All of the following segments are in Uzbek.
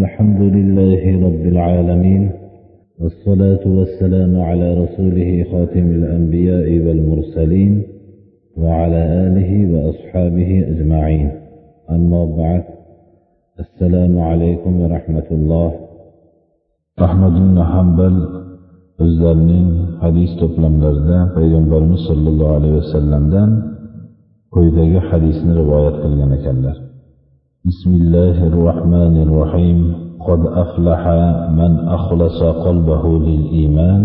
الحمد لله رب العالمين والصلاة والسلام على رسوله خاتم الأنبياء والمرسلين وعلى آله وأصحابه أجمعين. أما بعد السلام عليكم ورحمة الله. أحمد بن حنبل o'zlarining hadis to'plamlarida payg'ambarimiz sollallohu alayhi vasallamdan quyidagi hadisni rivoyat qilgan ekanlar بسم الله الرحمن الرحيم. قد أفلح من أخلص قلبه للإيمان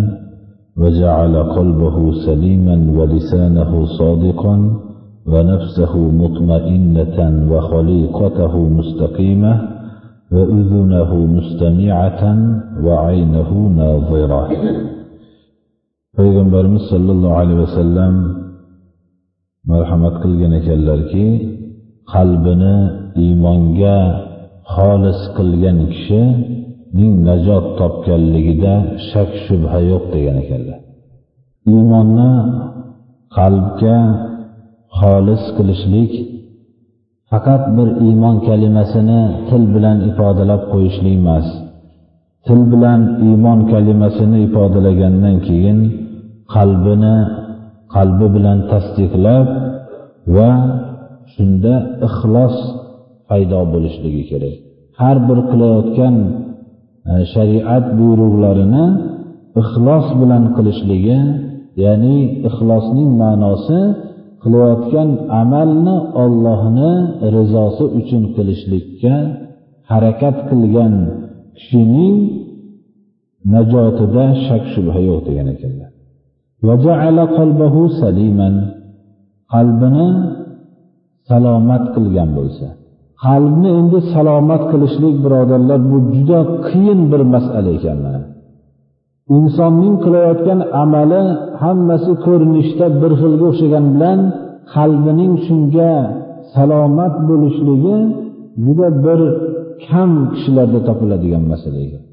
وجعل قلبه سليما ولسانه صادقا ونفسه مطمئنة وخليقته مستقيمة وأذنه مستمعة وعينه ناظرة. Payg'ambarimiz sollallohu alayhi vasallam marhamat qilgan ekanlarki qalbini iymonga xolis qilgan kishining najot topganligida shak shubha yo'q degan ekanlar. Iymonni qalbga xolis qilishlik faqat bir iymon kalimasini til bilan ifodalab qo'yishlik emas. Til bilan iymon kalimasini ifodalagandan keyin qalbini qalbi bilan tasdiqlab va shunda ixlos paydo bo'lishligi kerak. Har bir qilayotgan e, shariat buyruqlarini ixlos bilan qilishligi ya'ni ixlosning ma'nosi qilayotgan amalni Allohni rizosi uchun qilishlikka harakat qilgan kishining najotida shak shubha yo'q degan ekanlar. Qalbini salomat qilgan bo'lsa. Qalbni endi salomat qilishlik birodarlar bu juda qiyin bir masala ekan mana insonning qilayotgan amali hammasi ko'rinishda bir xilga o'xshagan bilan qalbining shunga salomat bo'lishligi juda bir kam kishilarda topiladigan masala ekan.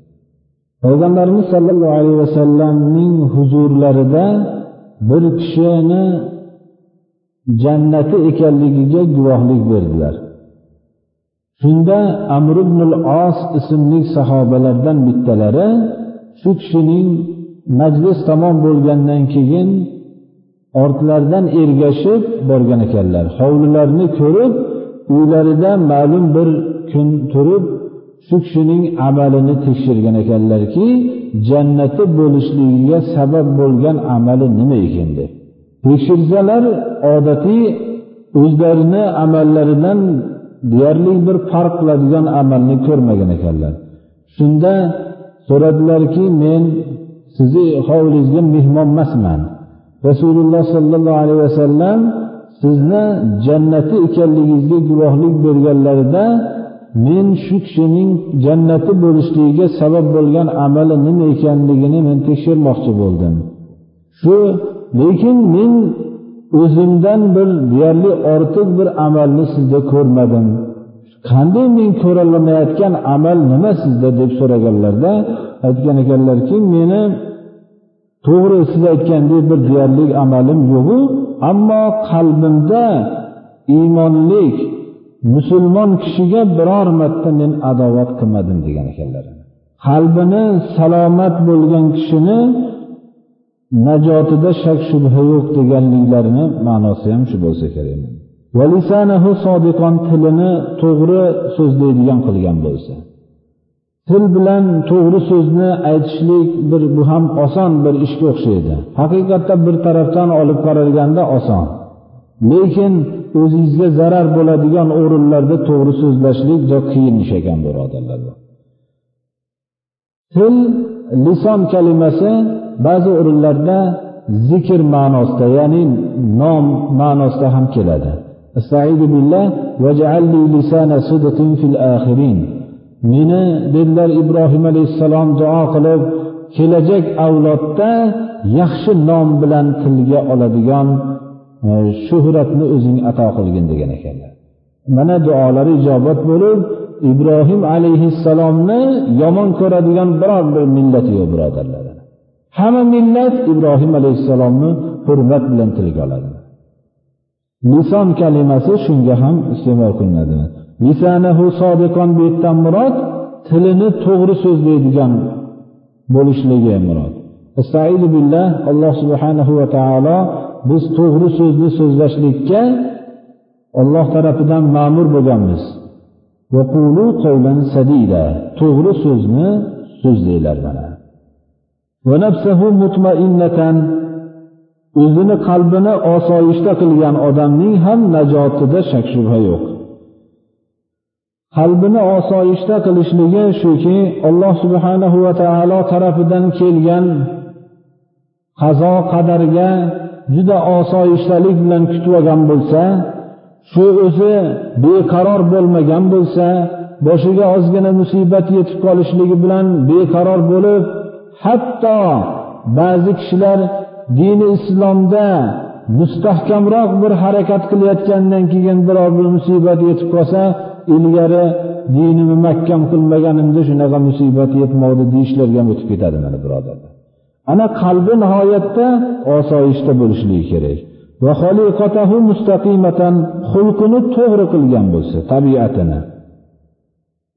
Payg'ambarimiz sollallohu alayhi vasallamning huzurlarida bir kishini jannati ekanligiga guvohlik berdilar. Shunda amr ibn os ismli sahobalardan bittalari shu kishining majlis tamom bo'lgandan keyin ortlaridan ergashib borgan ekanlar. Hovlilarini ko'rib uylarida ma'lum bir kun turib shu kishining amalini tekshirgan ekanlarki jannati bo'lishligiga sabab bo'lgan amali nima ekan deb. Tekshirsalar odatiy o'zlarini amallaridan deyarli bir farq qiladigan amalni ko'rmagan ekanlar. Shunda so'radilarki men sizni hovlingizga mehmon emasman. Rasululloh sollallohu alayhi vasallam sizni jannati ekanligingizga guvohlik berganlarida men shu kishining jannati bo'lishligiga sabab bo'lgan amali nima ekanligini men tekshirmoqchi bo'ldim. Shu lekin men o'zimdan bir deyarli ortiq bir amalni sizda ko'rmadim. Qanday men ko'rolmayotgan amal nima sizda deb so'raganlarda aytgan ekanlarki meni to'g'ri siz aytgandek bir deyarli amalim yo'qu ammo qalbimda iymonlik musulmon kishiga biror marta men adovat qilmadim degan ekanlar. Qalbini salomat bo'lgan kishini najotida shak shubha yo'q deganliklarini ma'nosi ham shu bo'lsa kerak. Tilini to'g'ri so'zlaydigan qilgan bo'lsa. Til bilan to'g'ri so'zni aytishlik bir bu ham oson bir ishga o'xshaydi. Haqiqatda bir tarafdan olib qaralganda oson. Lekin o'zingizga zarar bo'ladigan o'rinlarda to'g'ri so'zlashlik juda qiyin ish ekan birodarlar. Til lison kalimasi ba'zi o'rinlarda zikr ma'nosida ya'ni nom ma'nosida ham keladi. Meni dedilar ibrohim alayhissalom duo qilib kelajak avlodda yaxshi nom bilan tilga oladigan e, shuhratni o'zing ato qilgin degan ekanlar. Mana duolari ijobat bo'lib ibrohim alayhissalomni yomon ko'radigan biror bir millat yo'q birodarlar hamma millat ibrohim alayhissalomni hurmat bilan tilga oladi lison kalimasi shunga ham iste'mol qilinadi lisanahu sodiqon bu yerdan murod tilini to'g'ri so'zlaydigan bo'lishligi murod Estaizu billah Alloh subhanahu va taolo biz to'g'ri so'zni so'zlashlikka Alloh tarafidan ma'mur bo'lganmiz. Va qulu sadida. To'g'ri so'zni so'zlanglar mana. O'zini qalbini osoyishta qilgan odamning ham najotida shak shubha yo'q. qalbini osoyishta qilishligi shuki alloh subhanahu va taolo tarafidan kelgan qazo qadarga juda osoyishtalik bilan kutib olgan bo'lsa shu o'zi beqaror bo'lmagan bo'lsa boshiga ozgina musibat yetib qolishligi bilan beqaror bo'lib hatto ba'zi kishilar dini islomda mustahkamroq bir harakat qilayotgandan keyin biror bir musibat yetib qolsa ilgari dinimni mahkam qilmaganimda shunaqa musibat yetmadi deyishlarga ham o'tib ketadi mana birodarlar. Ana qalbi nihoyatda osoyishta bo'lishligi kerak. Va xoliqatahu mustaqimatan xulqini to'g'ri qilgan bo'lsa tabiatini.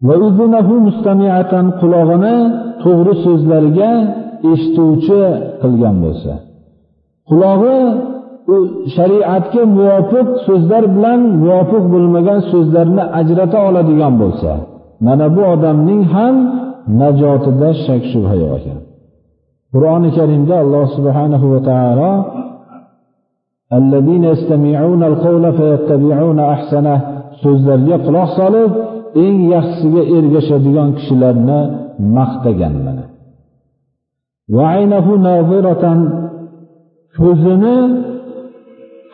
Va uzunahu mustamiatan qulog'ini to'g'ri so'zlarga eshituvchi qilgan bo'lsa qulog'i u shariatga muvofiq so'zlar bilan muvofiq bo'lmagan so'zlarni ajrata oladigan bo'lsa mana bu odamning ham najotida shak shubha yo'q ekan qur'oni karimda alloh subhanahu va taolo الذين يستمعون القول فيتبعون أحسنه so'zlarga quloq solib eng yaxshisiga ergashadigan kishilarni maqtagan mana ko'zini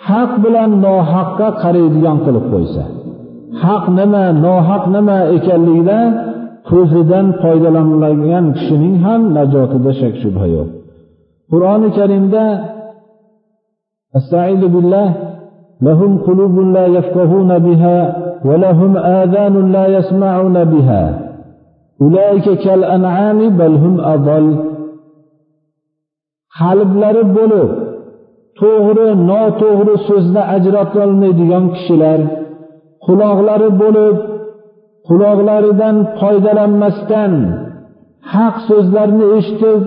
haq bilan nohaqqa qaraydigan qilib qo'ysa haq nima nohaq nima ekanligida ko'zidan foydalanmagan kishining ham najotida shak shubha yo'q qur'oni karimda استعيذ بالله لهم قلوب لا يفقهون بها ولهم آذان لا يسمعون بها Kal an'ami bal hum. Qalblari bo'lib to'g'ri, noto'g'ri so'zni ajrata olmaydigan kishilar, quloqlari bo'lib quloqlaridan foydalanmasdan haq so'zlarni eshitib,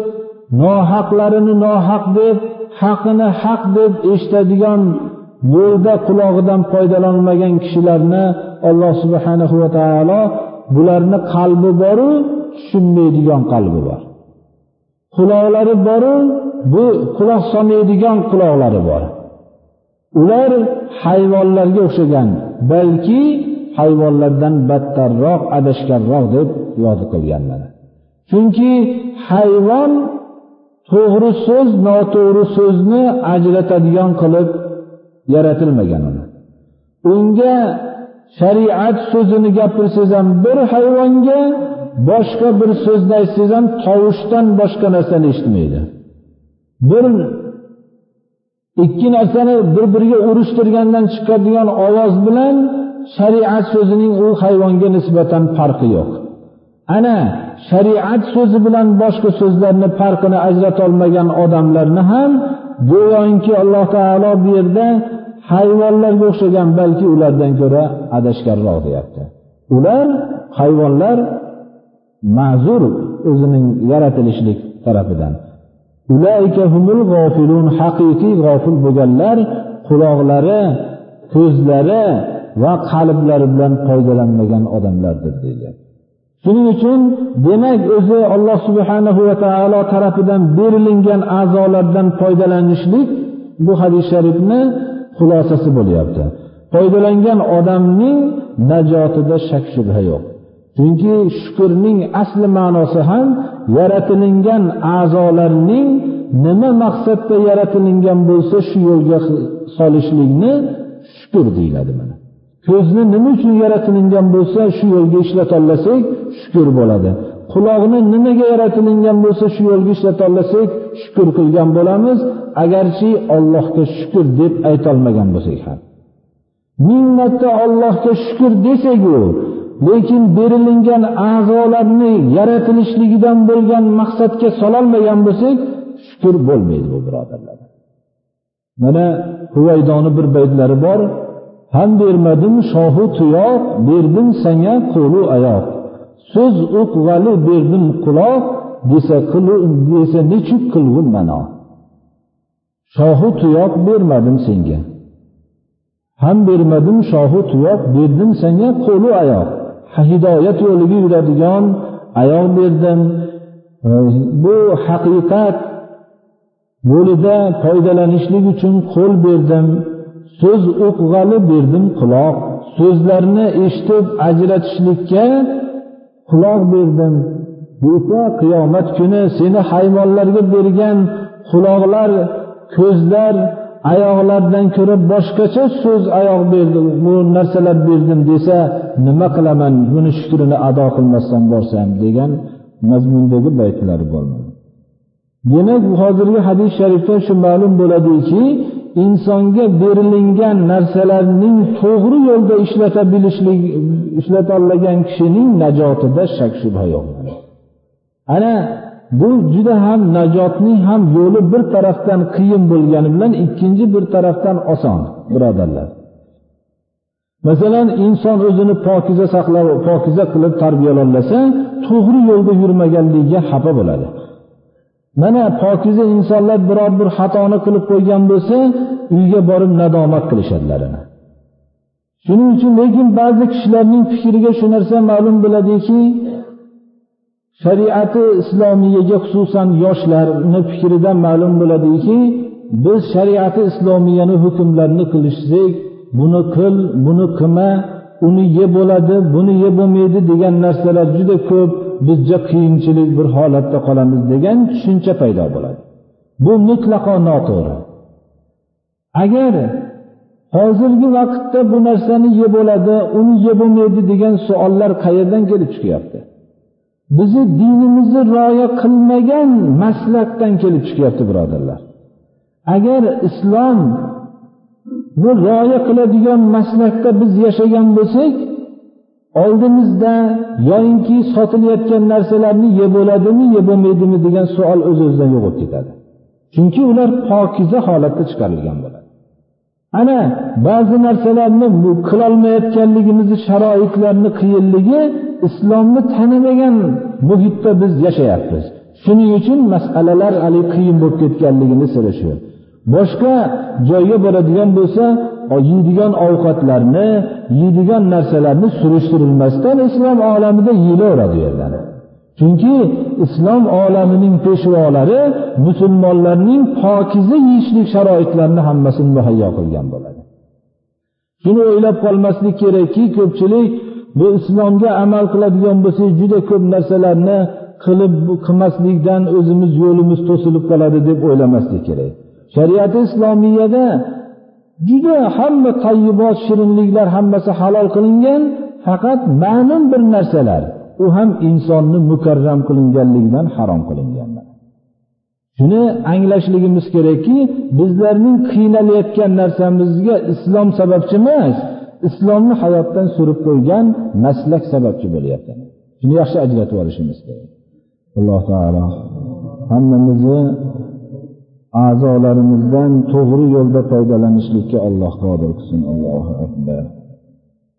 nohaqlarini nohaq deb, haqini haq deb eshitadigan yo'lda qulog'idan foydalanmagan kishilarni Alloh subhanahu va taolo bularni qalbi boru tushunmaydigan qalbi bor. Quloqlari boru bu quloq solmaydigan quloqlari bor. Ular hayvonlarga o'xshagan balki hayvonlardan battarroq adashganroq deb yod qilganlar chunki hayvon to'g'ri so'z noto'g'ri so'zni ajratadigan qilib yaratilmagan uni. Unga shariat so'zini gapirsangiz ham bir hayvonga boshqa bir so'zni aytsangiz ham tovushdan boshqa narsani eshitmaydi. Bir ikki narsani bir biriga urushtirgandan chiqadigan ovoz bilan shariat so'zining u hayvonga nisbatan farqi yo'q. Ana shariat so'zi bilan boshqa so'zlarni farqini ajratolmagan odamlarni ham go'yoki alloh taolo bu yerda hayvonlarga o'xshagan balki ulardan ko'ra adashganroq deyapti. Ular hayvonlar ma'zur o'zining yaratilishlik tarafidan. Haqiqiy g'ofil bo'lganlar quloqlari ko'zlari va qalblari bilan foydalanmagan odamlardir deydi. Shuning uchun demak o'zi alloh subhanahu va taolo tarafidan berilingan a'zolardan foydalanishlik bu hadis sharifni xulosasi bo'lyapti. Foydalangan odamning najotida shak shubha yo'q. Chunki shukurning asli ma'nosi ham yaratilingan a'zolarning nima maqsadda yaratilingan bo'lsa shu yo'lga solishlikni shukur deyiladi mana. Ko'zni nima uchun yaratilingan bo'lsa shu yo'lga ishlatolasak shukur bo'ladi. Quloqni nimaga yaratilingan bo'lsa shu yo'lga ishlatolmasak shukur qilgan bo'lamiz. Agarchi ollohga shukur deb aytolmagan bo'lsak ham. Ming marta ollohga shukur desaku lekin berilingan a'zolarni yaratilishligidan bo'lgan maqsadga sololmagan bo'lsak shukur bo'lmaydi bu birodarlar. Mana huvaydoni bir baytlari bor. Ham bermadim shohu tuyoq berdim sanga qo'lu oyoq so'z o'qvali berdim quloq desa desa nechuk qilg'un mano? Shohu tuyoq bermadim senga. Ham bermadim shohu tuyoq berdim senga qo'lu oyoq. Hidoyat yo'liga yuradigan oyoq berdim. Bu haqiqat yo'lida foydalanishlik uchun qo'l berdim. So'z o'qg'ali berdim quloq. So'zlarni eshitib ajratishlikka quloq berdim. Bo'lsa qiyomat kuni seni hayvonlarga bergan quloqlar ko'zlar oyoqlardan ko'ra boshqacha so'z oyoq berdi. Bu narsalar berdim desa nima qilaman? Buni shukrini ado qilmasdan borsam degan mazmundagi baytlari bo'lmadi demak hozirgi hadis sharifdan shu ma'lum bo'ladiki insonga berilingan narsalarning to'g'ri yo'lda ishlata bilishlik ishlatolmagan kishining najotida shak shubha yo'q. Ana bu juda ham najotning ham yo'li bir tarafdan qiyin bo'lgani bilan ikkinchi bir tarafdan oson birodarlar. Masalan inson o'zini pokiza saqlab pokiza qilib tarbiyalanmasa to'g'ri yo'lda yurmaganligiga xafa bo'ladi. Mana pokiza insonlar biror bir xatoni qilib qo'ygan bo'lsa uyga borib nadomat qilishadilar shuning uchun lekin ba'zi kishilarning fikriga shu narsa ma'lum bo'ladiki shariati islomiyaga xususan yoshlarni fikridan ma'lum bo'ladiki biz shariati islomiyani hukmlarini qilishsak buni qil buni qilma uni ye bo'ladi buni ye bo'lmaydi degan narsalar juda ko'p bizga qiyinchilik bir holatda qolamiz degan tushuncha paydo bo'ladi. Bu mutlaqo noto'g'ri. Agar hozirgi vaqtda bu narsani ye bo'ladi uni ye bo'lmaydi degan savollar qayerdan kelib chiqyapti? Bizni dinimizni rioya qilmagan maslakdan kelib chiqyapti birodarlar. Agar islom bu rioya qiladigan maslakda biz yashagan bo'lsak oldimizda yoyinki sotilayotgan narsalarni yeb bo'ladimi yeb bo'lmaydimi degan savol o'z o'zidan yo'q bo'lib ketadi. Chunki ular pokiza holatda chiqarilgan bo'ladi. Ana ba'zi narsalarni qilolmayotganligimizni sharoitlarni qiyinligi islomni tanimagan muhitda biz yashayapmiz. Shuning uchun masalalar haligi qiyin bo'lib ketganligini siri shu boshqa joyga boradigan bo'lsa yeydigan ovqatlarni yeydigan narsalarni surishtirilmasdan islom olamida yeyilaveradi u yerdan. Chunki islom olamining peshvolari musulmonlarning pokiza yeyishlik sharoitlarini hammasini muhayyo qilgan bo'ladi. Shuni o'ylab qolmaslik kerakki ko'pchilik bu islomga amal qiladigan bo'lsak juda ko'p narsalarni qilib qilmaslikdan o'zimiz yo'limiz to'silib qoladi deb o'ylamaslik kerak. Shariati islomiyada juda hamma tayyibot shirinliklar hammasi halol qilingan faqat ma'lum bir narsalar. U ham insonni mukarram qilinganligidan harom qilingan. Shuni anglashligimiz kerakki bizlarning qiynalayotgan narsamizga islom sababchi emas islomni hayotdan surib qo'ygan maslak sababchi bo'lyapti. Shuni yaxshi ajratib olishimiz kerak. Alloh taolo hammamizni a'zolarimizdan to'g'ri yo'lda foydalanishlikka alloh qodir qilsin. Allohu akbar.